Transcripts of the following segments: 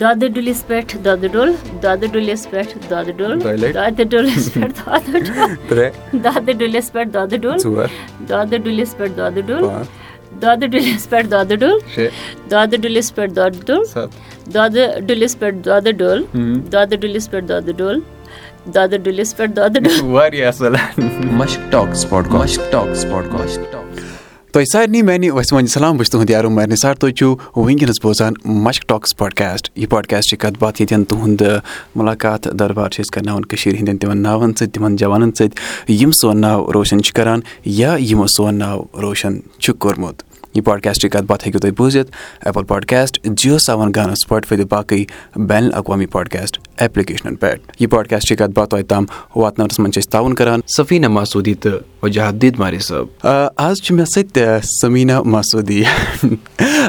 دۄدٕ ڈُلِس پٮ۪ٹھ دۄدٕ ڈوٚل دۄدٕ ڈُلِس پٮ۪ٹھ دۄدٕ ڈوٚل دۄدٕ ڈُلِس پٮ۪ٹھ دۄدٕ ڈوٚل دۄدٕ ڈُلِس پٮ۪ٹھ دۄدٕ ڈوٚل دۄدٕ ڈُلِس پٮ۪ٹھ دۄدٕ ڈوٚل دۄدٕ ڈُلِس پٮ۪ٹھ دۄدٕ ڈوٚل دۄدٕ ڈُلِس پٮ۪ٹھ دۄدٕ ڈوٚل دۄدٕ ڈُلِس پٮ۪ٹھ دۄدٕ ڈوٚل دۄدٕ ڈُلِس پٮ۪ٹھ دۄدٕ ڈوٚل دۄدٕ ڈُلِس پٮ۪ٹھ دۄدٕ ڈوٚل واریاہ اَصٕل تۄہہِ سارنٕے میانہِ وسمانہِ سلام بہٕ چھُس تُہُنٛد یارو مہرنہِ سار تُہۍ چھِو وٕنکیٚنَس بوزان مشک ٹاکٕس پاڈکاسٹ یہِ پاڈکاسٹ چھِ کَتھ باتھ ییٚتٮ۪ن تُہُنٛد مُلاقات دربار چھِ أسۍ کَرناوان کٔشیٖرِ ہِنٛدٮ۪ن تِمَن ناوَن سۭتۍ تِمَن جوانَن سۭتۍ یِم سون ناو روشَن چھِ کَران یا یِمو سون ناو روشَن چھُ کوٚرمُت۔ یہِ پاڈکاسٹٕچ کَتھ باتھ ہیٚکِو تُہۍ بوٗزِتھ ایپٕل پاڈکاسٹ جِیو سیوَن گانا سُپاٹفاے تہٕ باقٕے بین الاقوامی پاڈکاسٹ ایپلِکیشنَن پؠٹھ یہِ پاڈکاسٹٕچ کَتھ باتھ تۄہہِ تام واتناونَس منٛز چھِ أسۍ تعاوُن کَران سفیٖنا مسوٗدی تہٕ وجہت مارے صٲب آز چھُ مےٚ سۭتۍ سمیٖنا مسوٗدی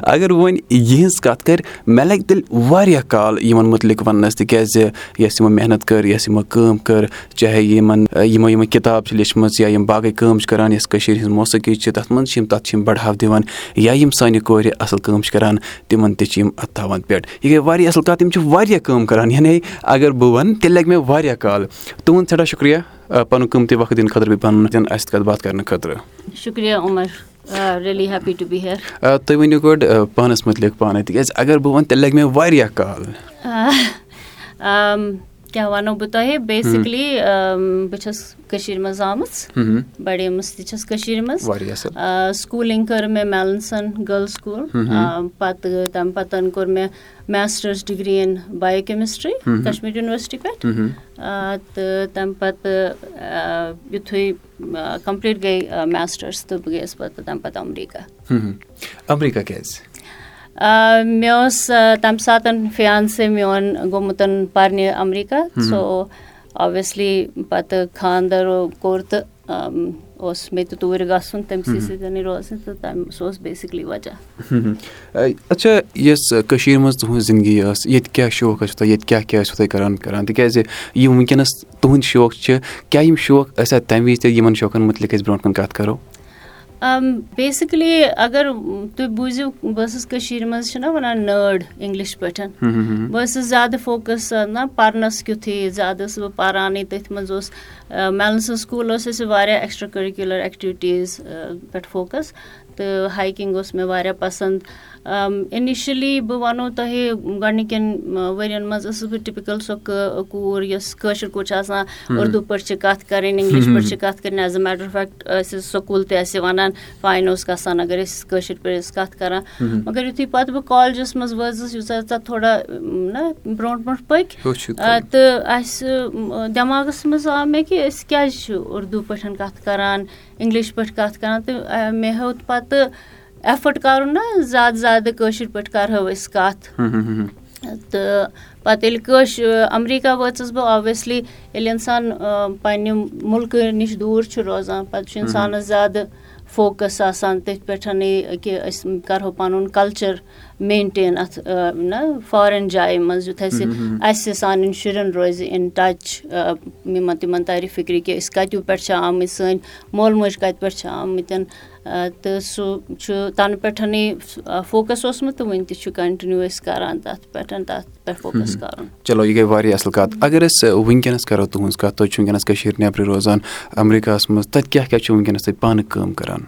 اگر وۄنۍ یِہٕنٛز کَتھ کَرِ مےٚ لَگہِ تیٚلہِ واریاہ کال یِمَن مُتعلِق وَننَس تِکیٛازِ یۄس یِمو محنت کٔر یۄس یِمو کٲم کٔر چاہے یِمَن یِمو یِمو کِتاب چھِ لیٚچھمٕژ یا یِم باقٕے کٲم چھِ کَران یۄس کٔشیٖرِ ہِنٛز موسیٖقی چھِ تَتھ منٛز چھِ یِم تَتھ چھِ یِم بَڑاو دِوان یا یِم سانہِ کورِ اَصٕل کٲم چھِ کَران تِمَن تہِ چھِ یِم اَتھٕ تھاوان پٮ۪ٹھ یہِ گٔے واریاہ اَصٕل کَتھ یِم چھِ واریاہ کٲم کَران یعنی اگر بہٕ وَنہٕ تیٚلہِ لَگہِ مےٚ واریاہ کال۔ تُہُنٛد سٮ۪ٹھاہ شُکریہ۔ پَنُن قۭمتی وقت دِنہٕ خٲطرٕ بیٚیہِ پَنُن اَسہِ کَتھ باتھ کَرنہٕ خٲطرٕ۔ تُہۍ ؤنِو گۄڈٕ پانَس مُتعلِق پانَے تِکیٛازِ اگر بہٕ وَنہٕ تیٚلہِ لَگہِ مےٚ واریاہ کال کیٛاہ وَنو بہٕ تۄہہِ؟ بیسِکلی بہٕ چھَس کٔشیٖرِ منٛز آمٕژ۔ بَڑیمٕژ تہِ چھَس کٔشیٖرِ منٛز۔ سکوٗلِنٛگ کٔر مےٚ میلنسَن گٔرلٕز سکوٗل پَتہٕ تَمہِ پَتہٕ کوٚر مےٚ masters degree in biochemistry Kashmir university پٮ۪ٹھ۔ تہٕ تَمہِ پَتہٕ یِتھُے کَمپٕلیٖٹ گٔے میسٹٲرٕس تہٕ بہٕ گٔیَس پَتہٕ تَمہِ پَتہٕ اَمریٖکا مےٚ اوس تَمہِ ساتہٕ فِیانسے میون گوٚمُت پَرنہِ اَمریٖکا سو اوبویسلی پَتہٕ خاندَر کوٚر تہٕ اوس مےٚ تہِ توٗرۍ گژھُن تٔمۍ سٕے سۭتۍ روزٕنۍ تہٕ تَمہِ سُہ اوس بیسِکلی وجہ اچھا یۄس کٔشیٖر منٛز تُہٕنٛز زندگی ٲس ییٚتہِ کیاہ شوق ٲسِو تۄہہِ ییٚتہِ کیاہ کیاہ ٲسِو تُہۍ کران کران تِکیازِ یِم وٕنکیٚنس تُہٕنٛدۍ شوق چھِ کیاہ یِم شوق ٲسیا تَمہِ وِزِ تہِ یِمن شوقن مُتعلِق أسۍ برونٛٹھ کُن کَتھ کَرو بیسِکلی اگر تُہۍ بوٗزِو بہٕ ٲسٕس کٔشیٖرِ منٛز چھِنہ وَنان نٲڈ اِنٛگلِش پٲٹھۍ بہٕ ٲسٕس زیادٕ فوکَس نہ پَرنَس کیُتھُے زیادٕ ٲسٕس بہٕ پَرانٕے تٔتھۍ منٛز اوس میلنسَن سکوٗل اوس اَسہِ واریاہ ایٚکٕسٹرٛا کٔرِکیوٗلَر ایٚکٹِوِٹیٖز پٮ۪ٹھ فوکَس تہٕ ہایکِنٛگ اوس مےٚ واریاہ پَسنٛد اِنِشلی بہٕ وَنو تۄہہِ گۄڈنِکٮ۪ن ؤرۍ یَن منٛز ٲسٕس بہٕ ٹِپِکَل سۄ کوٗر یۄس کٲشِر کوٗر چھِ آسان اُردو پٲٹھۍ چھِ کَتھ کَرٕنۍ اِنٛگلِش پٲٹھۍ چھِ کَتھ کَرٕنۍ ایز اےٚ میٹَر فیکٹ ٲسۍ سکوٗل تہِ اَسہِ وَنان فاین اوس گژھان اگر أسۍ کٲشِر پٲٹھۍ ٲسۍ کَتھ کَران۔ مگر یُتھُے پَتہٕ بہٕ کالجَس منٛز وٲژٕس یُس ہَسا تھوڑا نہ برونٛٹھ برونٛٹھ پٔکۍ تہٕ اَسہِ دٮ۪ماغَس منٛز آو مےٚ کہِ أسۍ کیٛازِ چھِ اُردو پٲٹھۍ کَتھ کَران اِنٛگلِش پٲٹھۍ کَتھ کَران تہٕ مےٚ ہیوٚت پَتہٕ ایٚفٲٹ کَرُن نہ زیادٕ زیادٕ کٲشِر پٲٹھۍ کَرہو أسۍ کَتھ. تہٕ پَتہٕ ییٚلہِ کٲشِر اَمریٖکا وٲژٕس بہٕ اوبویسلی ییٚلہِ اِنسان پنٛنہِ مُلکہٕ نِش دوٗر چھُ روزان پَتہٕ چھُ اِنسانَس زیادٕ فوکَس آسان تٔتھۍ پٮ۪ٹھ کہِ أسۍ کَرہو پَنُن کَلچَر مینٹین اَتھ نہ فارِن جایہِ منٛز یُتھ اَسہِ اَسہِ سانٮ۪ن شُرٮ۪ن روزِ اِن ٹَچ یِمَن تِمَن تَرِ فِکرِ کہِ أسۍ کَتیو پٮ۪ٹھ چھِ آمٕتۍ سٲنۍ مول موج کَتہِ پٮ۪ٹھ چھِ آمٕتۍ تہٕ سُہ چھُ تَنہٕ پٮ۪ٹھَنٕے فوکَس اوسمُت تہٕ وٕنہِ تہِ چھُ کَنٹِنیوٗ أسۍ کَران تَتھ پٮ۪ٹھ تَتھ پٮ۪ٹھ فوکَس کَرُن چلو یہِ گٔے واریاہ اَصٕل کَتھ اگر أسۍ وٕنکیٚنَس کَرو تُہٕنٛز کَتھ تُہۍ چھِو وٕنکیٚنَس کٔشیٖرِ نٮ۪برٕ روزان اَمریٖکاہَس منٛز تَتہِ کیٛاہ کیٛاہ چھُ وٕنکیٚنَس تَتہِ پانہٕ کٲم کَران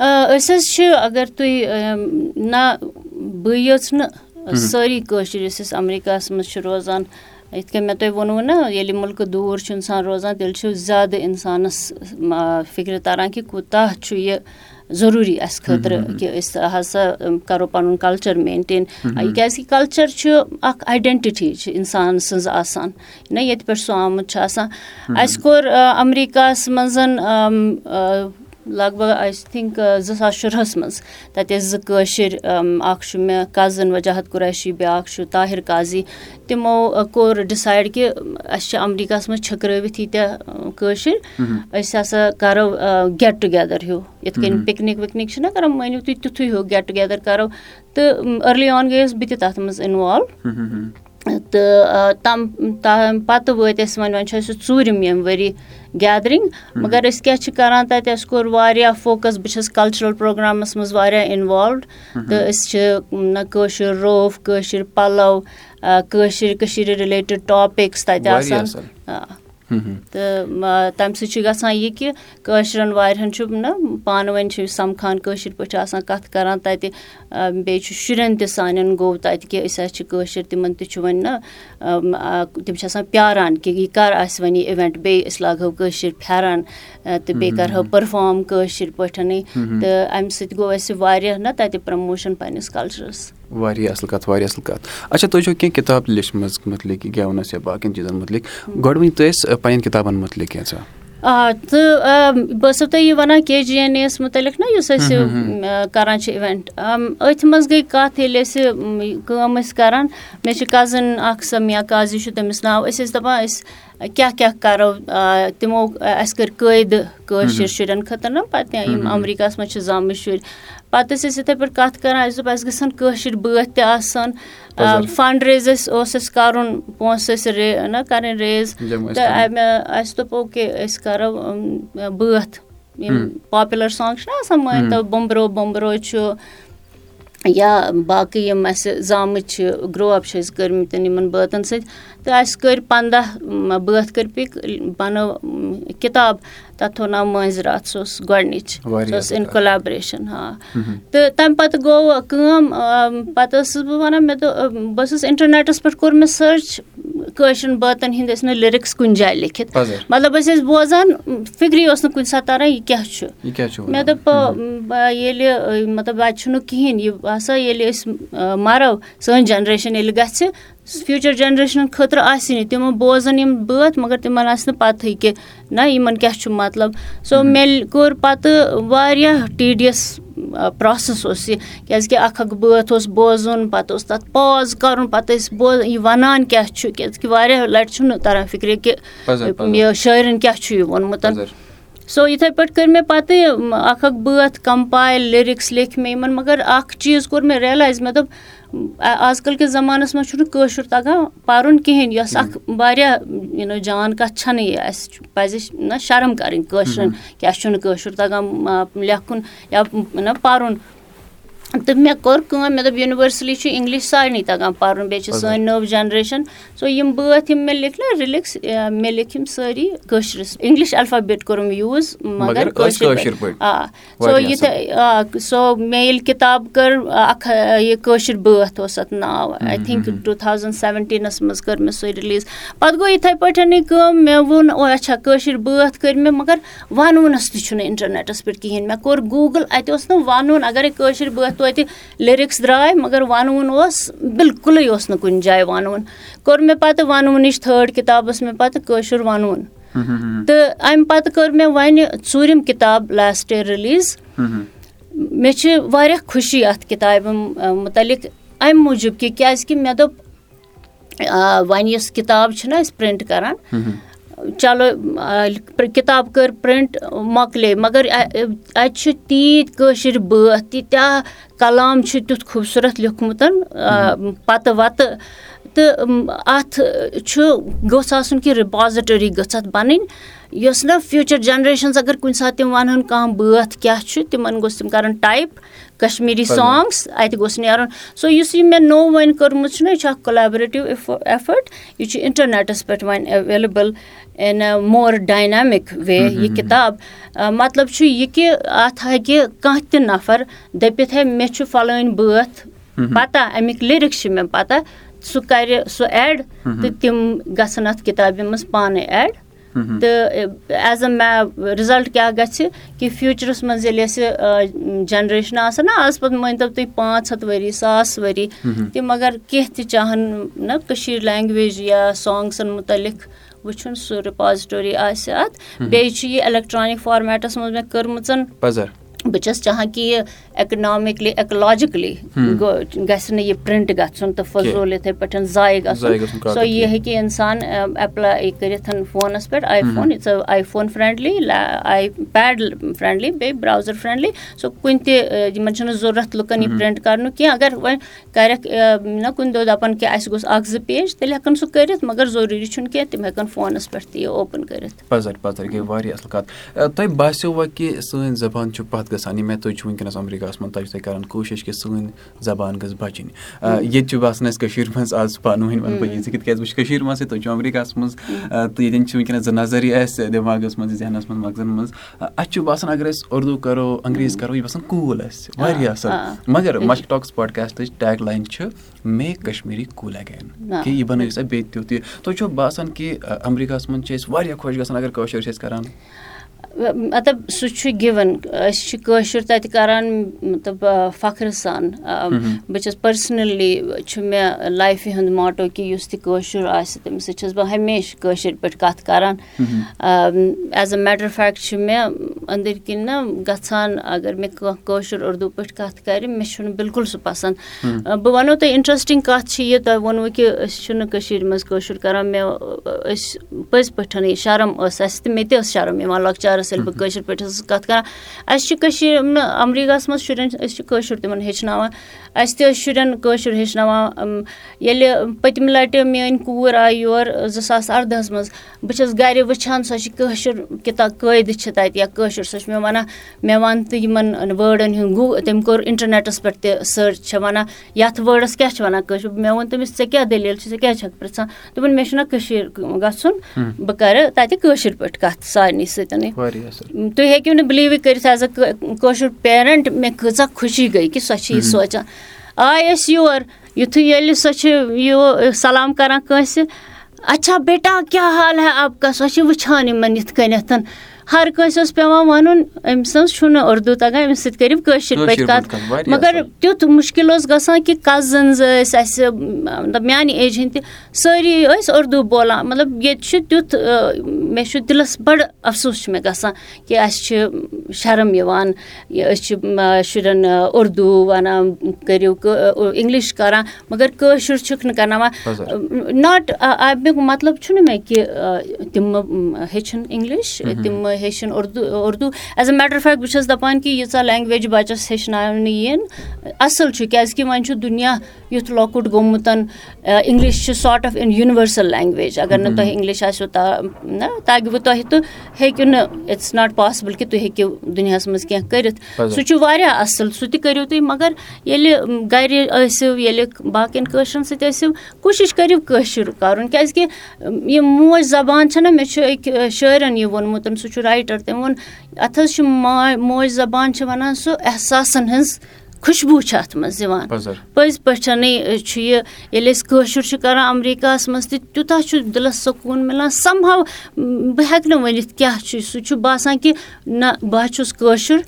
أسۍ حظ چھِ اگر تُہۍ نہ بٕے یٲژ نہٕ سٲری کٲشِر یُس أسۍ اَمریٖکاہَس منٛز چھِ روزان یِتھ کٔنۍ مےٚ تۄہہِ ووٚنوُ نہ ییٚلہِ مُلکہٕ دوٗر چھُ اِنسان روزان تیٚلہِ چھُ زیادٕ اِنسانَس فِکرِ تَران کہِ کوٗتاہ چھُ یہِ ضروٗری اَسہِ خٲطرٕ کہِ أسۍ ہسا کَرو پَنُن کَلچَر مینٹین۔ کیٛازِکہِ کَلچَر چھُ اَکھ آیڈٮ۪نٹِٹی چھِ اِنسان سٕنٛز آسان نہ ییٚتہِ پٮ۪ٹھ سُہ آمُت چھُ آسان۔ اَسہِ کوٚر اَمریٖکاہَس منٛز لگ بگ آی تھِنک زٕ ساس شُرہَس منٛز تَتہِ ٲسۍ زٕ کٲشِر اَکھ چھُ مےٚ کَزٕن وجہت قُریشی بیٛاکھ چھُ طاہِر قاضی تِمو کوٚر ڈِسایڈ کہِ اَسہِ چھِ اَمریٖکاہَس منٛز چھٔکرٲوِتھ ییٖتیٛاہ کٲشِر أسۍ ہَسا کَرو گیٹ ٹُگیدَر ہیوٗ یِتھ کٔنۍ پِکنِک وِکنِک چھِنہ کَران مٲنِو تُہۍ تیُتھُے ہیوٗ گیٹ ٹُگیدَر کَرو تہٕ أرلی آن گٔیَس بہٕ تہِ تَتھ منٛز اِنوالو تہٕ تَمہِ پَتہٕ وٲتۍ أسۍ وۄنۍ وۄنۍ چھُ اَسہِ ژوٗرِم ییٚمہِ ؤری گیدرِنٛگ مگر أسۍ کیٛاہ چھِ کَران تَتہِ اَسہِ کوٚر واریاہ فوکَس بہٕ چھَس کَلچرَل پرٛوگرامَس منٛز واریاہ اِنوالوڈ تہٕ أسۍ چھِ نہ کٲشُر روف کٲشِر پَلَو کٲشِر کٔشیٖرِ رِلیٹِڈ ٹاپِکٕس تَتہِ آسان تہٕ تَمہِ سۭتۍ چھُ گژھان یہِ کہِ کٲشرٮ۪ن واریاہَن چھُ نہ پانہٕ ؤنۍ چھِ سَمکھان کٲشِر پٲٹھۍ آسان کَتھ کَران تَتہِ بیٚیہِ چھُ شُرٮ۪ن تہِ سانٮ۪ن گوٚو تَتہِ کہِ أسۍ حظ چھِ کٲشِر تِمَن تہِ چھُ وۄنۍ نہ تِم چھِ آسان پیاران کہِ یہِ کَر آسہِ وۄنۍ یہِ اِوٮ۪نٛٹ بیٚیہِ أسۍ لاگہو کٲشِر پھٮ۪رَن تہٕ بیٚیہِ کَرہو پٔرفارم کٲشِر پٲٹھٮ۪نٕے تہٕ اَمہِ سۭتۍ گوٚو اَسہِ واریاہ نہ تَتہِ پرٛموشَن پنٛنِس کَلچَرَس واریاہ اَصٕل کَتھ واریاہ اَصٕل کَتھ۔ اچھا تُہۍ چھُو کینٛہہ کِتاب لیٚچھمٕژ مُتعلِق گٮ۪ونَس یا باقٕیَن چیٖزَن مُتعلِق گۄڈٕ ؤنِو تُہۍ اَسہِ پنٛنٮ۪ن کِتابَن مُتعلِق کینٛژھا آ تہٕ بہٕ ٲسٕو تۄہہِ یہِ وَنان کے جی اٮ۪ن اے یَس مُتعلِق نہ یُس أسۍ کَران چھِ اِوٮ۪نٛٹ أتھۍ منٛز گٔے کَتھ ییٚلہِ أسۍ کٲم ٲسۍ کَران۔ مےٚ چھِ کَزٕن اَکھ سۄ میا قاضی چھُ تٔمِس ناو أسۍ ٲسۍ دَپان أسۍ کیٛاہ کیٛاہ کَرو؟ تِمو اَسہِ کٔرۍ قٲیدٕ کٲشِر شُرٮ۪ن خٲطرٕ نہ پَتہٕ یِم اَمریٖکاہَس منٛز چھِ زامٕتۍ شُرۍ پَتہٕ ٲسۍ أسۍ یِتھَے پٲٹھۍ کَتھ کَران اَسہِ دوٚپ اَسہِ گژھن کٲشِرۍ بٲتھ تہِ آسان فنٛڈ ریز ٲسۍ اوس اَسہِ کَرُن پونٛسہٕ ٲسۍ رے نہ کَرٕنۍ ریز تہٕ اَسہِ دوٚپ اوکے أسۍ کَرو بٲتھ یِم پاپُلَر سانٛگ چھِنہ آسان مٲنۍتو بوٚمبرو بوٚمبرو چھُ یا باقٕے یِم اَسہِ زامٕتۍ چھِ گرٛو اَپ چھِ أسۍ کٔرمٕتۍ یِمَن بٲتَن سۭتۍ تہٕ اَسہِ کٔرۍ پنٛداہ بٲتھ کٔرۍ پِک بَنٲو کِتاب تَتھ تھوٚو ناو مٲنٛزِ راتھ سُہ اوس گۄڈنِچ سۄ ٲس اِن کۄلیبریشَن ہاں۔ تہٕ تَمہِ پَتہٕ گوٚو کٲم پَتہٕ ٲسٕس بہٕ وَنان مےٚ دوٚپ بہٕ ٲسٕس اِنٹَرنیٚٹَس پٮ۪ٹھ کوٚر مےٚ سٔرٕچ کٲشرٮ۪ن بٲتَن ہِنٛدۍ ٲسۍ نہٕ لِرِکٕس کُنہِ جایہِ لیکھِتھ۔ مطلب أسۍ ٲسۍ بوزان فِکری اوس نہٕ کُنہِ ساتہٕ تَران یہِ کیٛاہ چھُ؟ مےٚ دوٚپ ییٚلہِ مطلب اَتہِ چھُنہٕ کِہیٖنۍ یہِ باسان ییٚلہِ أسۍ مَرو سٲنۍ جَنریشَن ییٚلہِ گژھِ فیوٗچَر جَنریشنَن خٲطرٕ آسہِ نہٕ تِمو بوزان یِم بٲتھ مگر تِمَن آسہِ نہٕ پَتہٕے کہِ نہ یِمَن کیٛاہ چھُ مطلب سو مےٚ کوٚر پَتہٕ واریاہ ٹیٖڈیَس پرٛاسٮ۪س اوس یہِ کیٛازِکہِ اَکھ اَکھ بٲتھ اوس بوزُن پَتہٕ اوس تَتھ پاز کَرُن پَتہٕ ٲسۍ بوزان یہِ وَنان کیٛاہ چھُ کیٛازِکہِ واریاہ لَٹہِ چھُنہٕ تَران فِکرِ کہِ یہِ شٲعرَن کیٛاہ چھُ یہِ ووٚنمُت سو یِتھَے پٲٹھۍ کٔرۍ مےٚ پَتہٕ اَکھ اَکھ بٲتھ کَمپایل لِرِکٕس لیکھۍ مےٚ یِمَن مگر اَکھ چیٖز کوٚر مےٚ رِیَلایز مےٚ دوٚپ آز کَل کِس زمانَس منٛز چھُنہٕ کٲشُر تَگان پَرُن کِہیٖنۍ یۄس اَکھ واریاہ یوٗ نو جان کَتھ چھَنہٕ یہِ اَسہِ پَزِ نہ شرم کَرٕنۍ کٲشرٮ۪ن کیٛاہ چھُنہٕ کٲشُر تَگان لیکھُن یا نہ پَرُن تہٕ مےٚ کوٚر کٲم مےٚ دوٚپ یُنِؤرسلی چھُ اِنٛگلِش سارنٕے تَگان پَرُن بیٚیہِ چھِ سٲنۍ نٔو جَنریشَن۔ سو یِم بٲتھ یِم مےٚ لیکھۍ نہ رِلِکٕس مےٚ لیکھۍ یِم سٲری کٲشرِس اِنٛگلِش اٮ۪لفابیٹ کوٚرُم یوٗز مگر آ سو یِتھَے آ سو مےٚ ییٚلہِ کِتاب کٔر اَکھ یہِ کٲشِر بٲتھ اوس اَتھ ناو۔ آی تھِنک ٹوٗ تھاوزَنٛڈ سیوَنٹیٖنَس منٛز کٔر مےٚ سۄ رِلیٖز پَتہٕ گوٚو یِتھَے پٲٹھٮ۪نٕے کٲم مےٚ ووٚن اچھا کٲشِر بٲتھ کٔرۍ مےٚ مگر وَنوُنَس تہِ چھُنہٕ اِنٹَرنیٚٹَس پٮ۪ٹھ کِہیٖنۍ۔ مےٚ کوٚر گوٗگٕل اَتہِ اوس نہٕ وَنُن اَگرَے کٲشِر بٲتھ توتہِ لِرِک درٛاے مگر وَنوُن اوس بِلکُلٕے اوس نہٕ کُنہِ جایہِ وَنوُن۔ کوٚر مےٚ پَتہٕ وَنوُنٕچ تھٲڈ کِتاب ٲس مےٚ پَتہٕ کٲشُر وَنوُن۔ تہٕ اَمہِ پَتہٕ کٔر مےٚ وۄنۍ ژوٗرِم کِتاب لاسٹ یِیَر رِلیٖز مےٚ چھِ واریاہ خوشی اَتھ کِتابہِ مُتعلِق اَمہِ موٗجوٗب کہِ کیٛازِکہِ مےٚ دوٚپ وۄنۍ یۄس کِتاب چھِنہ أسۍ پرٛنٛٹ کَران چلو کِتاب کٔر پرٛنٛٹ مۄکلے مگر اَتہِ چھِ تیٖتۍ کٲشِر بٲتھ تیٖتیٛاہ کَلام چھُ تیُتھ خوٗبصوٗرت لیوٚکھمُت پَتہٕ وَتہٕ تہٕ اَتھ چھُ گوٚژھ آسُن کہِ رِپازِٹٔری گٔژھ اَتھ بَنٕنۍ یۄس نہ فیوٗچَر جَنریشَنٕز اگر کُنہِ ساتہٕ تِم وَنہٕ کانٛہہ بٲتھ کیٛاہ چھُ تِمَن گوٚژھ تِم کَرُن ٹایپ کَشمیٖری سانٛگٕس اَتہِ گوٚژھ نیرُن سو یُس یہِ مےٚ نوٚو وۄنۍ کوٚرمُت چھُنہ یہِ چھُ اَکھ کۄلیبریٹِو ایٚفٲٹ یہِ چھُ اِنٹَرنیٚٹَس پٮ۪ٹھ وۄنۍ available in a more dynamic way یہِ کِتاب مطلب چھُ یہِ کہِ اَتھ ہیٚکہِ کانٛہہ تہِ نَفر دٔپِتھ ہے مےٚ چھُ فَلٲنۍ بٲتھ پَتہ اَمِکۍ لِرِکٕس چھِ مےٚ پَتہ سُہ کَرِ سُہ ایڈ تہٕ تِم گژھن اَتھ کِتابہِ منٛز پانَے ایڈ تہٕ ایز اےٚ مےٚ رِزَلٹ کیٛاہ گژھِ کہِ فیوٗچرَس منٛز ییٚلہِ اَسہِ جَنریشن آسان نہ آز پَتہٕ مٲنۍتو تُہۍ پانٛژھ ہَتھ ؤری ساس ؤری تِم اگر کینٛہہ تہِ چاہَن نہ کٔشیٖر لینٛگویج یا سانٛگسَن مُتعلِق وٕچھُن سُہ رِپازِٹوری آسہِ اَتھ۔ بیٚیہِ چھُ یہِ اٮ۪لیکٹرٛانِک فارمیٹَس منٛز مےٚ کٔرمٕژ بہٕ چھَس چاہان کہِ یہِ اٮ۪کنامِکلی ایکلاجِکلی گژھِ نہٕ یہِ پرٛنٛٹ گژھُن تہٕ فضوٗل یِتھَے پٲٹھۍ ضایع گژھُن۔ سو یہِ ہیٚکہِ اِنسان اٮ۪پلاے کٔرِتھ فونَس پٮ۪ٹھ iPhone it's iPhone friendly iPad friendly بیٚیہِ برٛاوزَر فرٛٮ۪نٛڈلی سو کُنہِ تہِ یِمَن چھُنہٕ ضوٚرَتھ لُکَن یہِ پرٛنٛٹ کَرنُک کینٛہہ۔ اگر وۄنۍ کَرٮ۪کھ نہ کُنہِ دۄہ دَپان کہِ اَسہِ گوٚژھ اَکھ زٕ پیج تیٚلہِ ہٮ۪کَن سُہ کٔرِتھ مگر ضروٗری چھُنہٕ کینٛہہ تِم ہٮ۪کَن فونَس پٮ۪ٹھ تہِ یہِ اوپُن کٔرِتھ گژھان یہِ مےٚ تُہۍ چھُو وٕنکیٚنَس اَمریٖکاہَس منٛز تۄہہِ چھُو تُہۍ کَران کوٗشِش کہِ سٲنۍ زبان گٔژھ بَچٕنۍ۔ ییٚتہِ چھُ باسان اَسہِ کٔشیٖرِ منٛز آز پانہٕ ؤنۍ وَنہٕ بہٕ یہِ زِ کیازِ بہٕ چھُس کٔشیٖرِ منٛزٕے تُہۍ چھُو اَمریٖکاہَس منٛز تہٕ ییٚتٮ۪ن چھِ وٕنکیٚنَس زٕ نظری اَسہِ دٮ۪ماغَس منٛز ذہنَس منٛز مغزَن منٛز۔ اَسہِ چھُ باسان اگر أسۍ اُردو کَرو انٛگریٖز کَرو یہِ باسان کوٗل اَسہِ واریاہ اَصٕل۔ مگر مَشک ٹاکٕس پاڈکاسٹٕچ ٹیگ لاین چھِ میک کَشمیٖری کوٗل اگین کہِ یہِ بَنٲیِو سا بیٚیہِ تیُتھ یہِ تۄہہِ چھو باسان کہِ اَمریٖکاہَس منٛز چھِ أسۍ واریاہ خۄش گژھان اگر کٲشُر چھِ أسۍ کَران مطلب سُہ چھُ گِوَن أسۍ چھِ کٲشُر تَتہِ کَران مطلب فخرٕ سان. بہٕ چھَس پٔرسٕنٔلی چھُ مےٚ لایفہِ ہُنٛد ماٹو کہِ یُس تہِ کٲشُر آسہِ تٔمِس سۭتۍ چھَس بہٕ ہمیشہِ کٲشِر پٲٹھۍ کَتھ کَران. ایز اےٚ میٹَر فیکٹ چھُ مےٚ أنٛدٕرۍ کِنۍ نہ گژھان اگر مےٚ کانٛہہ کٲشُر اُردو پٲٹھۍ کَتھ کَرِ مےٚ چھُنہٕ بِلکُل سُہ پَسنٛد. بہٕ وَنو تۄہہِ اِنٹرٛسٹِنٛگ کَتھ چھِ یہِ تۄہہِ ووٚنوُ کہِ أسۍ چھِنہٕ کٔشیٖرِ منٛز کٲشُر کَران مےٚ أسۍ پٔزۍ پٲٹھۍ یہِ شرم ٲس اَسہِ تہٕ مےٚ تہِ ٲس شرم یِوان لۄکچارَس ییٚلہِ بہٕ کٲشِر پٲٹھۍ کَتھ کَران اَسہِ چھِ کٔشیٖر اَمریٖکاہَس منٛز شُرٮ۪ن أسۍ چھِ کٲشُر تِمَن ہیٚچھناوان اَسہِ تہِ ٲسۍ شُرٮ۪ن کٲشُر ہیٚچھناوان ییٚلہِ پٔتمہِ لَٹہِ میٛٲنۍ کوٗر آیہِ یور زٕ ساس اَردَہَس منٛز بہٕ چھَس گَرِ وٕچھان سۄ چھِ کٲشُر کِتاب قٲیدٕ چھِ تَتہِ یا کٲشُر سۄ چھِ مےٚ وَنان مےٚ وَن تہٕ یِمَن وٲڈَن ہُنٛد گوٗ تٔمۍ کوٚر اِنٹَرنیٚٹَس پٮ۪ٹھ تہِ سٔرٕچ چھےٚ وَنان یَتھ وٲڈَس کیٛاہ چھِ وَنان کٲشُر؟ مےٚ ووٚن تٔمِس ژےٚ کیٛاہ دٔلیٖل چھِ؟ ژےٚ کیٛازِ چھَکھ پِرٛژھان؟ دوٚپُن مےٚ چھُنہ کٔشیٖر گژھُن بہٕ کَرٕ تَتہِ کٲشِر پٲٹھۍ کَتھ سارنٕے سۭتۍ تُہۍ ہیٚکِو نہٕ بِلیٖوٕے کٔرِتھ ایز اےٚ کٲشُر پیرَنٛٹ مےٚ کۭژاہ خوشی گٔے کہِ سۄ چھِ یہِ سونٛچان آے أسۍ یور یُتھُے ییٚلہِ سۄ چھِ یہِ سلام کَران کٲنٛسہِ اچھا بیٹا کیٛاہ حال ہے آپ کا؟ سۄ چھِ وٕچھان یِمَن یِتھ کٔنٮ۪تھ۔ ہر کٲنٛسہِ اوس پیٚوان وَنُن أمۍ سٕنٛز چھُنہٕ اُردو تَگان أمِس سۭتۍ کٔرِو کٲشِر پٲٹھۍ کَتھ۔ مگر تیُتھ مُشکِل اوس گژھان کہِ کَزٕنٕز ٲسۍ اَسہِ مطلب میٛانہِ ایجہِ ہِنٛدۍ تہِ سٲری ٲسۍ اُردو بولان۔ مطلب ییٚتہِ چھُ تیُتھ مےٚ چھُ دِلَس بَڑٕ اَفسوٗس چھُ مےٚ گژھان کہِ اَسہِ چھِ شرم یِوان أسۍ چھِ شُرٮ۪ن اُردو وَنان کٔرِو اِنٛگلِش کَران مگر کٲشُر چھُکھ نہٕ کَرناوان۔ ناٹ اَمیُک مطلب چھُنہٕ مےٚ کہِ تِمہٕ ہیٚچھُن اِنٛگلِش تِم ہیٚچھِنۍ Urdu Urdu. As a matter fact بہٕ چھَس دَپان کہِ ییٖژاہ لینٛگویج بَچَس ہیٚچھناونہٕ یِن اَصٕل چھُ کیٛازِکہِ وۄنۍ چھُ دُنیا یُتھ لۄکُٹ گوٚمُت اِنٛگلِش چھُ sort of an universal language اگر نہٕ تۄہہِ اِنٛگلِش آسیو نہ تَگہِ وٕ تۄہہِ تہٕ ہیٚکِو نہٕ اِٹٕس ناٹ پاسِبٕل کہِ تُہۍ ہیٚکِو دُنیاہَس منٛز کینٛہہ کٔرِتھ۔ سُہ چھُ واریاہ اَصٕل سُہ تہِ کٔرِو تُہۍ مگر ییٚلہِ گَرِ ٲسِو ییٚلہِ باقٕیَن کٲشرٮ۪ن سۭتۍ ٲسِو کوٗشِش کٔرِو کٲشُر کَرُن کیٛازِکہِ یہِ موج زبان چھَنہ مےٚ چھُ أکۍ شٲعرَن یہِ ووٚنمُت سُہ چھُ رایٹَر تٔمۍ ووٚن اَتھ حظ چھُ ماے موج زبان چھِ وَنان سُہ احساسَن ہٕنٛز خُشبوٗ چھِ اَتھ منٛز یِوان پٔزۍ پٲٹھۍ چھُ یہِ ییٚلہِ أسۍ کٲشُر چھِ کَران اَمریٖکاہَس منٛز تہِ تیوٗتاہ چھُ دِلَس سکوٗن مِلان سَمہو بہٕ ہٮ۪کہٕ نہٕ ؤنِتھ کیٛاہ چھُ سُہ چھُ باسان کہِ نہ بہٕ حظ چھُس کٲشُر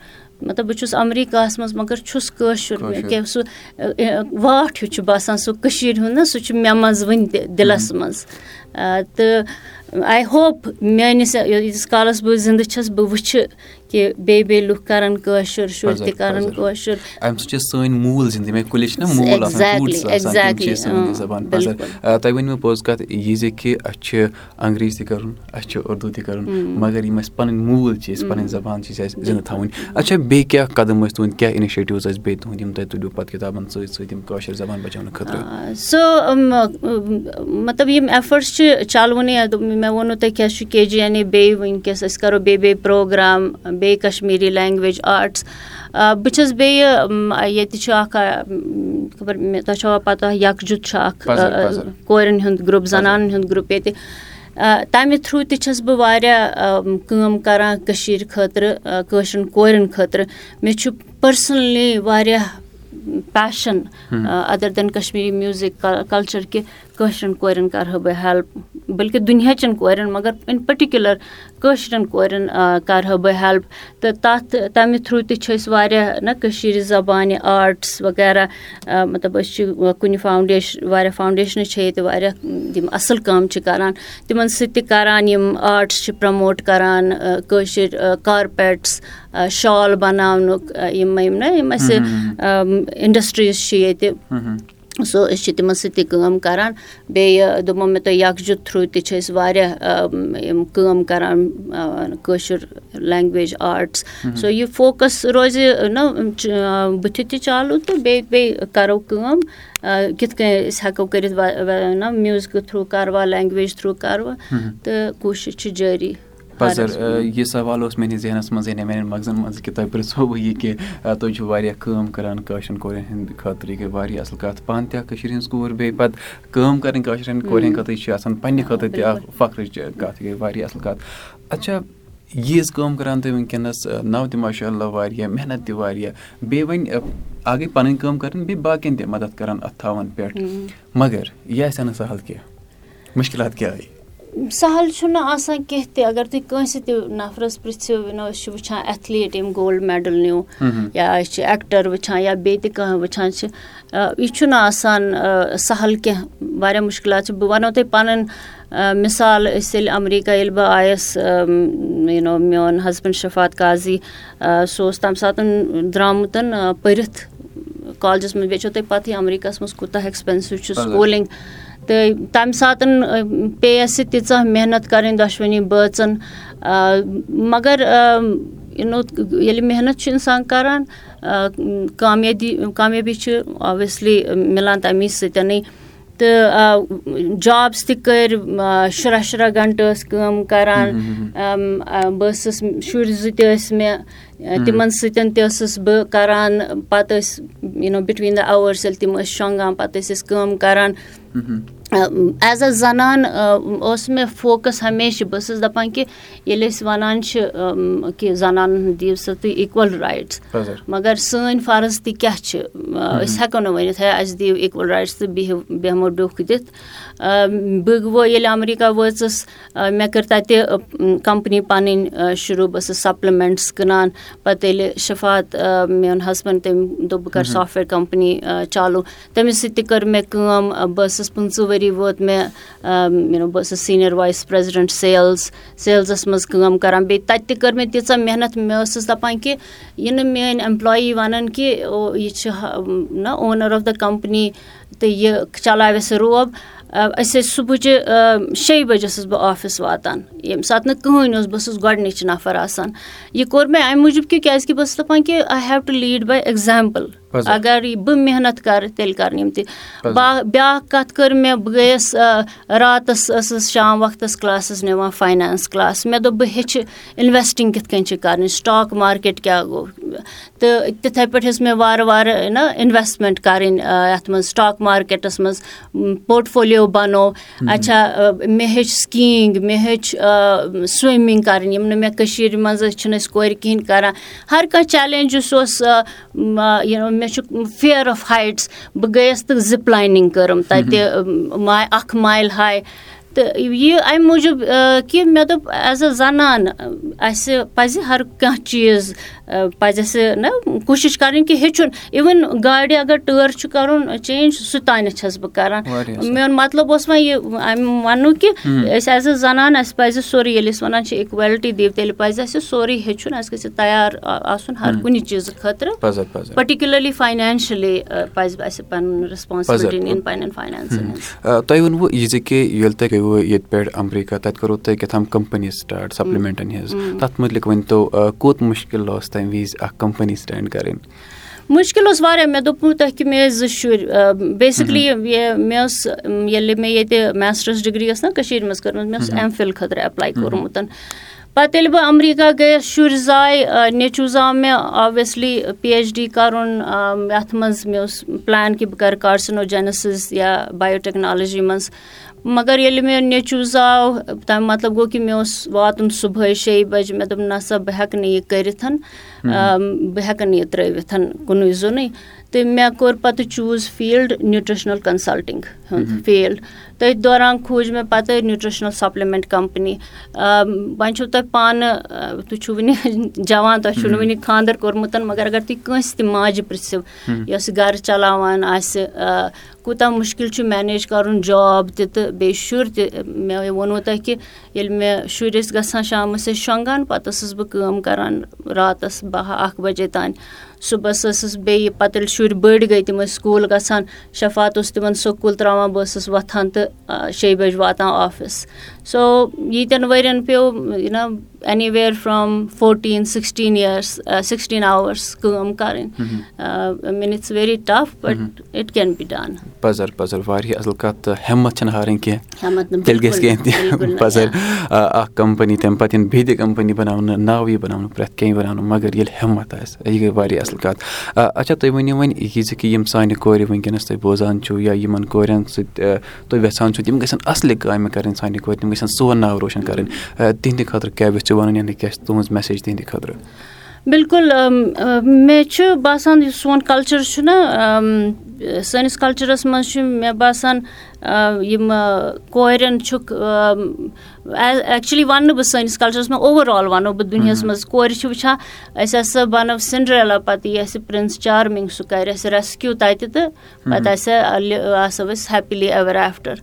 مطلب بہٕ چھُس اَمریٖکاہَس منٛز مگر چھُس کٲشُر کیٛاہ سُہ واٹھ ہیوٗ چھُ باسان سُہ کٔشیٖرِ ہُنٛد نہ سُہ چھُ مےٚ منٛز وٕنہِ تہِ دِلَس منٛز تہٕ آی ہوپ میٛٲنِس ییٖتِس کالَس بہٕ زِندٕ چھَس بہٕ وٕچھِ کہِ بیٚیہِ بیٚیہِ لُکھ کَرَن کٲشُر شُرۍ تہِ کَرَن کٲشُر تۄہہِ پوٚز کَتھ یہِ زِ کہِ اَسہِ چھِ انٛگریٖز تہِ کَرُن اَسہِ چھُ اُردو تہِ کَرُن مگر یِم اَسہِ پَنٕنۍ موٗل چھِ أسۍ پَنٕنۍ زبان چھِ اَسہِ زِندٕ تھاوٕنۍ اچھا بیٚیہِ کیٛاہ قدم ٲسۍ تُہٕنٛدۍ کیٛاہ اِنِشیٹِوٕز ٲسۍ بیٚیہِ تُہُنٛد یِم تۄہہِ تُلِو پَتہٕ کِتابَن سۭتۍ سۭتۍ یِم کٲشِر زبان بَچاونہٕ خٲطرٕ سُہ مطلب یِم ایفٲٹٕس چھِ چَلوٕنُے مےٚ ووٚنوُ تۄہہِ کیٛاہ چھُ کے جی این اے بیٚیہِ وٕنکیٚس أسۍ کَرو بیٚیہِ بیٚیہِ پرٛوگرام بیٚیہِ کَشمیٖری لینٛگویج آرٹٕس. بہٕ چھَس بیٚیہِ ییٚتہِ چھُ اَکھ خبر مےٚ تۄہہِ چھوا پَتہ یَکجُت چھُ اَکھ کورٮ۪ن ہُنٛد گرُپ زَنانَن ہُنٛد گرُپ ییٚتہِ. تَمہِ تھرٛوٗ تہِ چھَس بہٕ واریاہ کٲم کَران کٔشیٖرِ خٲطرٕ کٲشرٮ۪ن کورٮ۪ن خٲطرٕ. مےٚ چھُ پٔرسٕنٔلی واریاہ passion other than Kashmiri music culture کہِ کٲشرٮ۪ن کورٮ۪ن کَرٕ ہا بہٕ ہیٚلٕپ بٔلکہِ دُنہِچٮ۪ن کورٮ۪ن مگر اِن پٔٹِکیوٗلَر کٲشرٮ۪ن کورٮ۪ن کَرٕہا بہٕ ہیٚلٕپ تہٕ تَتھ تَمہِ تھرٛوٗ تہِ چھِ أسۍ واریاہ نہ کٔشیٖرِ زبانہِ آرٹٕس وغیرہ مطلب أسۍ چھِ کُنہِ فاوُنٛڈیشن واریاہ فاوُنٛڈیشنہٕ چھِ ییٚتہِ واریاہ یِم اَصٕل کٲم چھِ کَران. تِمَن سۭتۍ تہِ کَران یِم آرٹٕس چھِ پرٛموٹ کَران کٲشِرۍ کارپیٹٕس شال بَناونُک یِم یِم نہ یِم اَسہِ اِنڈَسٹرٛیٖز چھِ ییٚتہِ سو أسۍ چھِ تِمَن سۭتۍ تہِ کٲم کَران. بیٚیہِ دوٚپمو مےٚ تۄہہِ یَکجُت تھرٛوٗ تہِ چھِ أسۍ واریاہ یِم کٲم کَران کٲشُر لینٛگویج آرٹٕس سو یہِ فوکَس روزِ نہ بٕتھِ تہِ چالوٗ تہٕ بیٚیہِ بیٚیہِ کَرو کٲم. کِتھ کٔنۍ أسۍ ہٮ۪کو کٔرِتھ نہ میوٗزکہٕ تھرٛوٗ کَروا لینٛگویج تھرٛوٗ کَروا. تہٕ کوٗشِش چھِ جٲری پَزر یہِ سوال اوس میٲنِس ذہنَس منٛز یا میانٮ۪ن مغزن منٛز کہِ تۄہہِ پرٛژھو بہٕ یہِ کہِ تُہۍ چھِو واریاہ کٲم کران کٲشرٮ۪ن کورٮ۪ن ہٕنٛدِ خٲطرٕ یہِ گٔے واریاہ اَصٕل کَتھ پانہٕ تہِ اکھ کٔشیٖر ہِنٛز کوٗر بیٚیہِ پَتہٕ کٲم کَرٕنۍ کٲشرٮ۪ن کورٮ۪ن خٲطرٕ چھِ آسان پَنٕنہِ خٲطرٕ تہِ اکھ فخرٕچ کَتھ یہِ گٔے واریاہ اَصٕل کَتھ اچھا ییٖژ کٲم کران تُہۍ وٕنکیٚنس نو تہِ ماشاء اللہ واریاہ محنت تہِ واریاہ بیٚیہِ وۄنۍ اکھ گٔے پَنٕنۍ کٲم کَرٕنۍ بیٚیہِ باقین تہِ مدد کران اَتھ تھاوَن پٮ۪ٹھ مَگر یہِ آسہِ ہا نہٕ سَہل کیٚنٛہہ مُشکِلات کیاہ آیہِ سہل چھُنہٕ آسان کیٚنٛہہ تہِ اَگر تُہۍ کٲنٛسہِ تہِ نَفرَس پرٛژھِو أسۍ چھِ وٕچھان ایتھلیٖٹ یِم گولڈ میڈَل نیوٗ یا أسۍ چھِ ایٚکٹر وٕچھان یا بیٚیہِ تہِ کانٛہہ وٕچھان چھِ یہِ چھُنہٕ آسان سہل کیٚنٛہہ۔ واریاہ مُشکِلات چھِ۔ بہٕ وَنو تۄہہِ پَنٕنۍ مِثال أسۍ ییٚلہِ اَمریٖکا ییٚلہِ بہٕ آیَس نو میون ہَسبَنٛڈ شفات قاضی سُہ اوس تَمہِ ساتہٕ درٛامُت پٔرِتھ۔ کالجَس منٛز بیٚیہِ چھو تۄہہِ پَتہٕ ہٕے اَمریٖکاہَس منٛز کوٗتاہ ایٚکٕسپینسِو چھُ سکوٗلِنٛگ تہٕ تَمہِ ساتہٕ پیٚیہِ اَسہِ تیٖژاہ محنت کَرٕنۍ دۄشوٕنی بٲژَن مگر ییٚلہِ محنت چھُ اِنسان کَران کامیٲبی کامیٲبی چھِ اوبویسلی مِلان تَمی سۭتٮ۪نٕے۔ تہٕ جابٕس تہِ کٔرۍ شُراہ شُراہ گَنٹہٕ ٲسۍ کٲم کَران۔ بہٕ ٲسٕس شُرۍ زٕ تہِ ٲسۍ مےٚ تِمَن سۭتۍ تہِ ٲسٕس بہٕ کَران۔ پَتہٕ ٲسۍ نو بِٹویٖن دَ اَوٲرٕس ییٚلہِ تِم ٲسۍ شۄنٛگان پَتہٕ ٲسۍ أسۍ کٲم کَران Uh -huh. ایز اَ زَنان اوس مےٚ فوکَس ہمیشہِ بہٕ ٲسٕس دَپان کہِ ییٚلہِ أسۍ وَنان چھِ کہِ زَنانَن دِیِو سا تُہۍ اِکوَل رایٹٕس مگر سٲنۍ فرض تہِ کیاہ چھِ أسۍ ہٮ۪کو نہٕ ؤنِتھ ہے اَسہِ دِیِو اِکوَل رایٹٕس تہٕ بِہِو بیٚہمو ڈُکھ دِتھ بہٕ وۄنۍ ییٚلہِ اَمریٖکا وٲژٕس مےٚ کٔر تَتہِ کَمپٔنی پَنٕنۍ شروٗع بہٕ ٲسٕس سَپلِمٮ۪نٛٹٕس کٕنان پَتہٕ ییٚلہِ شفات میون ہَسبَنٛڈ تٔمۍ دوٚپ بہٕ کَرٕ سافٹوِیَر کَمپٔنی چالوٗ تٔمِس سۭتۍ تہِ کٔر مےٚ کٲم بہٕ ٲسٕس پٕنٛژٕ ؤری ووت مےٚ بہٕ ٲسٕس سیٖنیَر وایِس پرٛٮ۪زِڈٮ۪نٛٹ سیلٕز سیلزَس منٛز کٲم کَران بیٚیہِ تَتہِ تہِ کٔر مےٚ تیٖژاہ محنت مےٚ ٲسٕس دَپان کہِ یہِ نہٕ میٛٲنۍ اٮ۪مپلاے وَنان کہِ یہِ چھِ نہ اونَر آف دَ کَمپٔنی تہٕ یہِ چلاوِ سُہ روب أسۍ ٲسۍ صُبحٕچہِ شیٚیہِ بَجہِ ٲسٕس بہٕ آفِس واتان ییٚمہِ ساتہٕ نہٕ کٕہٕنۍ اوس بہٕ ٲسٕس گۄڈنِچ نَفر آسان یہِ کوٚر مےٚ اَمہِ موٗجوٗب کہِ کیازِ کہِ بہٕ ٲسٕس دَپان کہِ I have to lead by example اَگر یہِ بہٕ محنت کَرٕ تیٚلہِ کَرٕ یِم تہِ با بیٛاکھ کَتھ کٔر مےٚ بہٕ گٔیَس راتَس ٲسٕس شام وقتَس کٕلاسٕز نِوان فاینانٕس کٕلاس مےٚ دوٚپ بہٕ ہیٚچھِ اِنویسٹِنٛگ کِتھ کٔنۍ چھِ کَرٕنۍ سٹاک مارکیٹ کیٛاہ گوٚو تہٕ تِتھَے پٲٹھۍ ٲسۍ مےٚ وارٕ وارٕ نہ اِنویسٹمٮ۪نٛٹ کَرٕنۍ یَتھ منٛز سٹاک مارکیٹَس منٛز پوٹفولیو بَنو اچھا مےٚ ہیٚچھ سِکیٖنٛگ مےٚ ہیٚچھ سُوِمِنٛگ کَرٕنۍ یِم نہٕ مےٚ کٔشیٖرِ منٛز ٲسۍ چھِنہٕ أسۍ کورِ کِہیٖنۍ کَران ہر کانٛہہ چیلینٛج یُس اوس یہِ مےٚ چھُ فِیَر آف ہایٹٕس بہٕ گٔیَس تہٕ زِپ لاینِنٛگ کٔرٕم تَتہِ اَکھ مایِل ہاے. تہٕ یہِ اَمہِ موٗجوٗب کہِ مےٚ دوٚپ ایز اَ زَنان اَسہِ پَزِ ہر کانٛہہ چیٖز پَزِ اَسہِ نہ کوٗشِش کَرٕنۍ کہِ ہیٚچھُن۔ اِوٕن گاڑِ اگر ٹٲر چھُ کَرُن چینٛج سُہ تانٮ۪تھ چھَس بہٕ کَران۔ میون مطلب اوس وۄنۍ یہِ اَمہِ وَننُک کہِ أسۍ ایز اَ زَنان اَسہِ پَزِ سورُے ییٚلہِ أسۍ وَنان چھِ اِکویلٹی دِیِو تیٚلہِ پَزِ اَسہِ سورُے ہیٚچھُن اَسہِ گژھِ تیار آسُن ہر کُنہِ چیٖزٕ خٲطرٕ۔ پٔٹِکیوٗلرلی فاینانشلی پَزِ اَسہِ پَنُن ریسپانسِبلٹی نِنۍ پَنٕنٮ۪ن فاینانسَن تۄہہِ ووٚنوُ یہِ زِ کہِ ییٚلہِ تۄہہِ گٔیوٕ ییٚتہِ پٮ۪ٹھ اَمریٖکا تَتہِ کوٚروٕ تۄہہِ کیٛاہ تام کَمپٔنی سِٹاٹ سَپلِمٮ۪نٛٹَن ہِنٛز۔ تَتھ مُتعلِق ؤنۍ تو کوٗت مُشکِل اوس تَمہِ وِزِ اکھ کَمپٔنی سِٹینٛڈ کَرٕنۍ مُشکِل اوس واریاہ مےٚ دوٚپوُ تۄہہِ کہِ مےٚ ٲسۍ زٕ شُرۍ بیسِکلی مےٚ ٲس ییٚلہِ مےٚ ییٚتہِ میسٹٲرٕس ڈِگری ٲس نہ کٔشیٖرِ منٛز کٔرمٕژ مےٚ اوس ایم فِل خٲطرٕ ایپلاے کوٚرمُت پَتہٕ ییٚلہِ بہٕ اَمریٖکا گٔیَس شُرۍ زاے نیٚچوٗ زاو مےٚ اوبویسلی پی ایچ ڈی کَرُن یَتھ منٛز مےٚ اوس پٕلین کہِ بہٕ کَرٕ کارسِنوجَنسِز یا بَیوٹیکنالجی منٛز مگر ییٚلہِ مےٚ نیٚچوٗ زاو تَمیُک مطلب گوٚو کہِ مےٚ اوس واتُن صُبحٲے شیٚیہِ بَجہِ مےٚ دوٚپ نہ سا بہٕ ہٮ۪کہٕ نہٕ یہِ کٔرِتھ بہٕ ہٮ۪کہٕ نہٕ یہِ ترٛٲوِتھ کُنُے زوٚنُے تہٕ مےٚ کوٚر پَتہٕ چوٗز فیٖلڈ نیوٗٹرِشنَل کَنسَلٹِنٛگ ہُنٛد فیٖلڈ. تٔتھۍ دوران کھوٗج مےٚ پَتہٕ نیوٗٹرِشنَل سَپلِمٮ۪نٛٹ کَمپٔنی. وۄنۍ چھُو تۄہہِ پانہٕ تُہۍ چھُو وٕنہِ جوان تۄہہِ چھُو نہٕ وٕنہِ خاندَر کوٚرمُت مگر اگر تُہۍ کٲنٛسہِ تہِ ماجہِ پِرٛژھِو یۄس گَرٕ چَلاوان آسہِ کوٗتاہ مُشکِل چھُ مٮ۪نیج کَرُن جاب تہِ تہٕ بیٚیہِ شُر تہِ مےٚ ووٚنوُ تۄہہِ کہِ ییٚلہِ مےٚ شُرۍ ٲسۍ گژھان شامَس ٲسۍ شۄنٛگان پَتہٕ ٲسٕس بہٕ کٲم کَران راتَس بَہہ اَکھ بَجے تانۍ صُبحَس ٲسٕس بیٚیہِ پَتہٕ ییٚلہِ شُرۍ بٔڑۍ گٔے تِم ٲسۍ سکوٗل گژھان شفات اوس تِمَن سکوٗل ترٛاوان بہٕ ٲسٕس وۄتھان تہٕ شیٚیہِ بَجہِ واتان آفِس۔ سو ییٖتٮ۪ن ؤرۍیَن پیوٚو یہِ نا anywhere from fourteen sixteen یِیٲرٕس سِکِسٹیٖن اَوٲرٕس کٲم کَرٕنۍ man it's very tough but it can be done پَزر پَزر واریاہ اَصٕل کَتھ تہٕ ہٮ۪مت چھَنہٕ ہارٕنۍ کینٛہہ تیٚلہِ گژھِ کینٛہہ تہِ پَزر اکھ کَمپٔنی تَمہِ پَتہٕ یِن بیٚیہِ تہِ کَمپٔنی بَناونہٕ ناوٕے بَناونہٕ پرٛٮ۪تھ کینٛہہ بَناونہٕ مگر ییٚلہِ ہٮ۪مت آسہِ یہِ گٔے واریاہ اَصٕل کَتھ اچھا تُہۍ ؤنِو وۄنۍ یہِ زِ کہِ یِم سانہِ کورِ وٕنکٮ۪نَس تُہۍ بوزان چھُو یا یِمَن کورٮ۪ن سۭتۍ تُہۍ یَژھان چھُو تِم گژھن اَصلہِ کامہِ کَرٕنۍ سانہِ کورِ تِم گژھن سون ناو روشَن کَرٕنۍ تِہنٛدِ خٲطرٕ کیاہ یژھِو وَنُن یعنی کیاہ چھِ تُہٕنٛز میسیج تِہنٛدِ خٲطرٕ بِلکُل مےٚ چھُ باسان یُس سون کَلچَر چھُنہ سٲنِس کَلچَرَس منٛز چھُ مےٚ باسان یِم کورٮ۪ن چھُکھ ایٚکچُؤلی وَننہٕ بہٕ سٲنِس کَلچَرَس منٛز اوٚوَرآل وَنو بہٕ دُنیاہَس منٛز۔ کورِ چھِ وٕچھان أسۍ ہَسا بَنو سِنڈریلا پَتہٕ یی اَسہِ پِرٛنٕس چارمِنٛگ سُہ کَرِ اَسہِ ریسکیوٗ تَتہِ تہٕ پَتہٕ آسہِ آسو أسۍ ہیپیلی اٮ۪وَر آفٹَر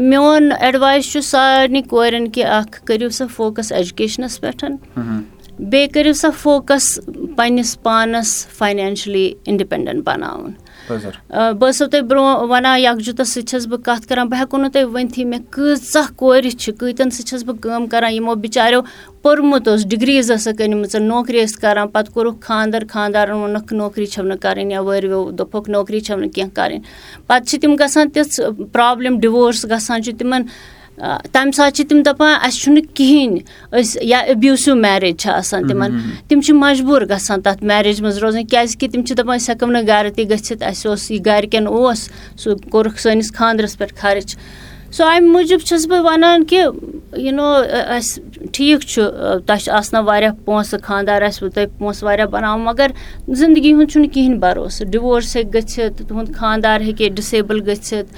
میون ایڈوایس چھُ سارنٕے کورٮ۪ن کہِ اَکھ کٔرِو سا فوکَس ایجوکیشنَس پٮ۪ٹھ بیٚیہِ کٔرِو سا فوکَس پنٛنِس پانَس فاینینشلی اِنڈِپٮ۪نٛڈٮ۪نٛٹ بَناوُن۔ بہٕ ٲسٕو تۄہہِ برونٛہہ وَنان یَکجُتَس سۭتۍ چھَس بہٕ کَتھ کَران بہٕ ہٮ۪کو نہٕ تۄہہِ ؤنۍتھٕے مےٚ کۭژاہ کورِ چھِ کۭتٮ۪ن سۭتۍ چھَس بہٕ کٲم کَران یِمو بِچاریو پوٚرمُت اوس ڈِگریٖز ٲسٕکھ أنۍمٕژ نوکری ٲسۍ کَران پَتہٕ کوٚرُکھ خانٛدَر خانٛدارَن ووٚنُکھ نوکری چھَو نہٕ کَرٕنۍ یا وٲرویو دوٚپُکھ نوکری چھَو نہٕ کینٛہہ کَرٕنۍ۔ پَتہٕ چھِ تِم گژھان تِژھ پرٛابلِم ڈِوورس گژھان چھِ تِمَن تَمہِ ساتہٕ چھِ تِم دَپان اَسہِ چھُنہٕ کِہیٖنۍ. أسۍ یا ایٚبیوٗسِو میریج چھِ آسان تِمَن. تِم چھِ مجبوٗر گژھان تَتھ میریج منٛز روزٕنۍ کیٛازِکہِ تِم چھِ دَپان أسۍ ہٮ۪کو نہٕ گَرٕ تہِ گٔژھِتھ. اَسہِ اوس یہِ گَرِکٮ۪ن اوس سُہ کوٚرُکھ سٲنِس خاندرَس پٮ۪ٹھ خرٕچ. سو اَمہِ موٗجوٗب چھَس بہٕ وَنان کہِ یوٗ نو اَسہِ ٹھیٖک چھُ تۄہہِ چھُ آسان واریاہ پونٛسہٕ خانٛدار آسِوٕ تۄہہِ پونٛسہٕ واریاہ بَناوُن مگر زِندگی ہُنٛد چھُنہٕ کِہیٖنۍ بَروسہٕ. ڈِوورس ہیٚکہِ گٔژھِتھ تُہُنٛد خانٛدار ہیٚکہِ ڈِسیبٕل گٔژھِتھ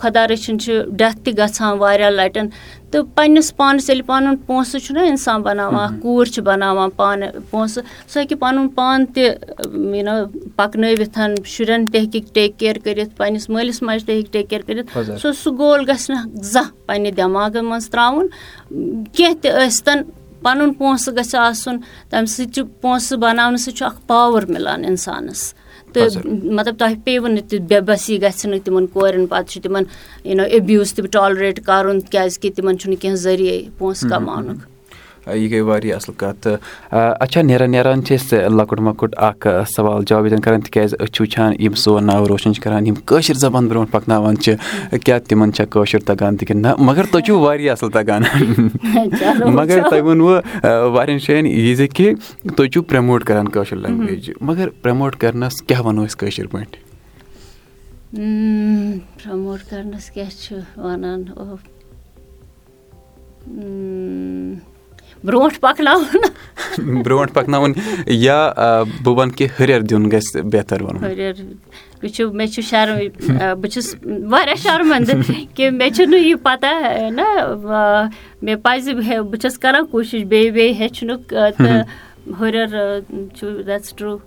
خۄدا رٔچھِنۍ چھِ ڈٮ۪تھ تہِ گژھان واریاہ لَٹٮ۪ن تہٕ پنٛنِس پانَس ییٚلہِ پَنُن پونٛسہٕ چھُنہ اِنسان بَناوان کوٗر چھِ بَناوان پانہٕ پونٛسہٕ سُہ ہیٚکہِ پَنُن پان تہِ یوٗ نو پَکنٲوِتھ شُرٮ۪ن تہِ ہیٚکہِ ٹیک کِیَر کٔرِتھ پنٛنِس مٲلِس ماجہِ تہِ ہیٚکہِ ٹیک کِیَر کٔرِتھ. سُہ سُہ گول گژھِ نہٕ زانٛہہ پنٛنہِ دٮ۪ماغہٕ منٛز ترٛاوُن. کینٛہہ تہِ ٲسۍتَن پَنُن پونٛسہٕ گژھِ آسُن تَمہِ سۭتۍ چھُ پونٛسہٕ بَناونہٕ سۭتۍ چھُ اَکھ پاوَر مِلان اِنسانَس تہٕ مطلب تۄہہِ پیٚیوٕ نہٕ تہِ بے بٔسی گژھِ نہٕ تِمَن کورٮ۪ن پَتہٕ چھُ تِمَن یوٗ نو ایٚبیوٗز تہِ ٹالریٹ کَرُن کیٛازِکہِ تِمَن چھُنہٕ کینٛہہ ذٔریعے پونٛسہٕ کَماونُک یہِ گٔے واریاہ اَصٕل کَتھ تہٕ اچھا نیران نیران چھِ أسۍ لۄکُٹ مۄکُٹ اکھ سوال جواب ییٚتٮ۪ن کَران تِکیازِ أسۍ چھِ وٕچھان یِم سون ناو روشَن چھِ کَران یِم کٲشِر زَبان برونٛٹھ پَکناوان چھِ کیٛاہ تِمَن چھا کٲشُر تَگان تہِ کِنہٕ نہ مگر تُہۍ چھُو واریاہ اَصٕل تَگان مگر تۄہہِ ووٚنوُ واریاہَن جایَن یہِ زِ کہِ تُہۍ چھُو پرٛموٹ کَران کٲشِر لینٛگویج مگر پرٛموٹ کَرنَس کیٛاہ وَنو أسۍ کٲشِر پٲٹھۍ پرٛموٹ کَرنَس کیٛاہ چھُ وَنان برونٛٹھ پَکناوُن برونٛٹھ پَکناوُن یا بہٕ وَنہٕ کہِ ہُرٮ۪ر دیُن گژھِ بہتر وَنُن وٕچھِو مےٚ چھُ شرم بہٕ چھُس واریاہ شرمنٛدٕ کہِ مےٚ چھُنہٕ یہِ پَتہ نہ مےٚ پَزِ بہٕ چھَس کَران کوٗشِش بیٚیہِ بیٚیہِ ہیٚچھنُک تہٕ ہُرٮ۪ر چھُ دیٹٕس ٹرٛوٗ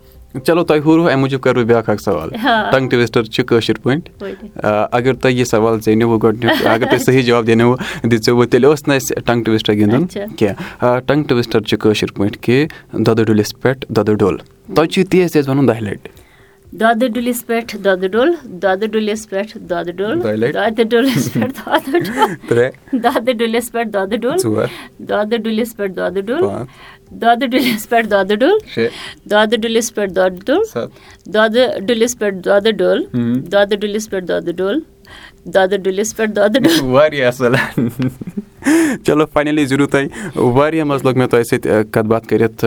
چلو تۄہہِ ہُروٕ اَمہِ موٗجوٗب کَرٕ بہٕ بیٛاکھ اکھ سوال ٹنٛگ ٹُوِسٹَر چھِ کٲشِر پٲٹھۍ اگر تۄہہِ یہِ سوال زینِوٕ گۄڈٕنیُک اگر تُہۍ صحیح جواب دِنوٕ دِژیوٕ تیٚلہِ اوس نہٕ اَسہِ ٹنٛگ ٹُوِسٹَر گِنٛدُن کینٛہہ ٹنٛگ ٹُوِسٹَر چھِ کٲشِر پٲٹھۍ کہِ دۄدٕ ڈُلِس پٮ۪ٹھ دۄدٕ ڈوٚل تۄہہِ چھُ تیز تیز وَنُن دَہہِ لَٹہِ دۄدٕ ڈُلِس پٮ۪ٹھ دۄدٕ ڈوٚل دۄدٕ ڈُلِس پٮ۪ٹھ دۄدٕ ڈوٚل دۄدٕ ڈُلِس پٮ۪ٹھ دۄدٕ ڈُلِس پٮ۪ٹھ دۄدٕ ڈوٚل دۄدٕ ڈُلِس پٮ۪ٹھ دۄدٕ ڈوٚل دۄدٕ ڈُلِس پٮ۪ٹھ دۄدٕ ڈوٚل دۄدٕ ڈُلِس پٮ۪ٹھ دۄدٕ ڈوٚل دۄدٕ ڈُلِس پٮ۪ٹھ دۄدٕ ڈوٚل دۄدٕ ڈُلِس پٮ۪ٹھ دۄدٕ ڈوٚل دۄدٕ ڈُلِس پٮ۪ٹھ دۄدٕ ڈوٚل واریاہ اَصٕل چلو فاینٔلی تۄہہِ واریاہ مَزٕ لوٚگ مےٚ تۄہہِ سۭتۍ کَتھ باتھ کٔرِتھ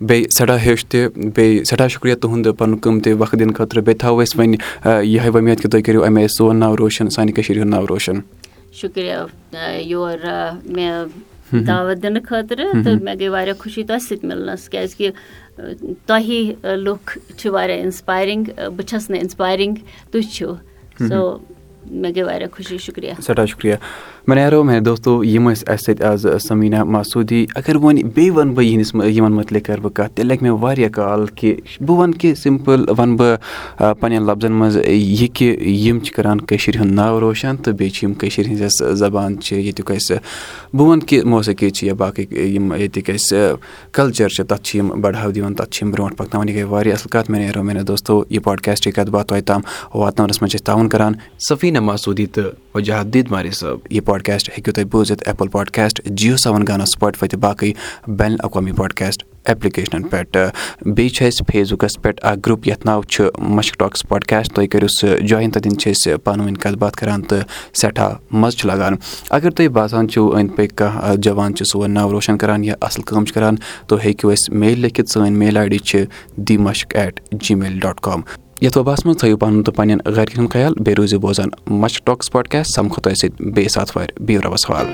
بیٚیہِ سٮ۪ٹھاہ ہیوٚچھ تہِ بیٚیہِ سٮ۪ٹھاہ شُکریہ تُہُنٛد پَنُن قۭمتی وقت دِنہٕ خٲطرٕ بیٚیہِ تھاوو أسۍ وۄنۍ یِہوٚے وۄمید کہِ تُہۍ کٔرِو اَمے سون ناو روشَن سانہِ کٔشیٖرِ ہُنٛد ناو روشَن شُکریہ یور مےٚ دعوت دِنہٕ خٲطرٕ تہٕ مےٚ گٔے واریاہ خوشی تۄہہِ سۭتۍ مِلنَس کیٛازِکہِ تۄہی لُکھ چھِ واریاہ اِنسپایرِنٛگ بہٕ چھَس نہٕ اِنسپایرِنٛگ تُہۍ چھِو سو مےٚ گٔے واریاہ خوشی شُکریہ سٮ۪ٹھاہ شُکریہ مےٚ میانہِ دوستو یِم ٲسۍ اَسہِ سۭتۍ آز سمیٖنا مسوٗدی اگر وۄنۍ بیٚیہِ وَنہٕ بہٕ یِہِنٛدِس یِمَن مُتعلِق کَرٕ بہٕ کَتھ تیٚلہِ لَگہِ مےٚ واریاہ کال کہِ بہٕ وَنہٕ کہِ سِمپٕل وَنہٕ بہٕ پنٛنٮ۪ن لفظن منٛز یہِ کہِ یِم چھِ کَران کٔشیٖرِ ہُنٛد ناو روشَن تہٕ بیٚیہِ چھِ یِم کٔشیٖرِ ہِنٛز یۄس زبان چھِ ییٚتیُک اَسہِ بہٕ وَنہٕ کہِ موسیقی چھِ یا باقٕے یِم ییٚتِکۍ اَسہِ کَلچَر چھِ تَتھ چھِ یِم بَڑاو دِوان تَتھ چھِ یِم برونٛٹھ پَکناوان یہِ گٔے واریاہ اَصٕل کَتھ مےٚ نیرو میانیو دوستو یہِ پاڈکاسٹٕچ کَتھ باتھ توتہِ تام واتناونَس منٛز چھِ أسۍ تعاوُن کَران۔ سفیٖنا مسوٗدی تہٕ وجہت دیٖد ماری صٲب یہِ پاڈکاسٹ ہیٚکِو تُہۍ بوٗزِتھ ایپٕل پاڈکاسٹ جِیو سیوَن گانا سُپاٹفاے تہٕ باقٕے بین الاقوامی پاڈکاسٹ ایپلِکیشنَن پٮ۪ٹھ۔ بیٚیہِ چھِ اَسہِ فیس بُکَس پٮ۪ٹھ اَکھ گرُپ یَتھ ناو چھُ مشک ٹاکٕس پاڈکاسٹ تُہۍ کٔرِو سُہ جویِن تَتٮ۪ن چھِ أسۍ پانہٕ ؤنۍ کَتھ باتھ کَران تہٕ سٮ۪ٹھاہ مَزٕ چھُ لَگان۔ اگر تُہۍ باسان چھُو أنٛدۍ پٔکۍ کانٛہہ جوان چھُ سون ناو روشَن کَران یا اَصٕل کٲم چھِ کَران تُہۍ ہیٚکِو اَسہِ میل لیکھِتھ سٲنۍ میل آی ڈی چھِ the Mushk at gmail dot com یَتھ وباہَس منٛز تھٲیِو پَنُن تہٕ پنٛنٮ۪ن گَرِکٮ۪ن ہُنٛد خیال بیٚیہِ روٗزِو بوزان مشک ٹاکٕس پاڈکاسٹ سَمکھو تۄہہِ سۭتۍ بیٚیِس آتھوارِ بِہِو رۄبَس حوالہٕ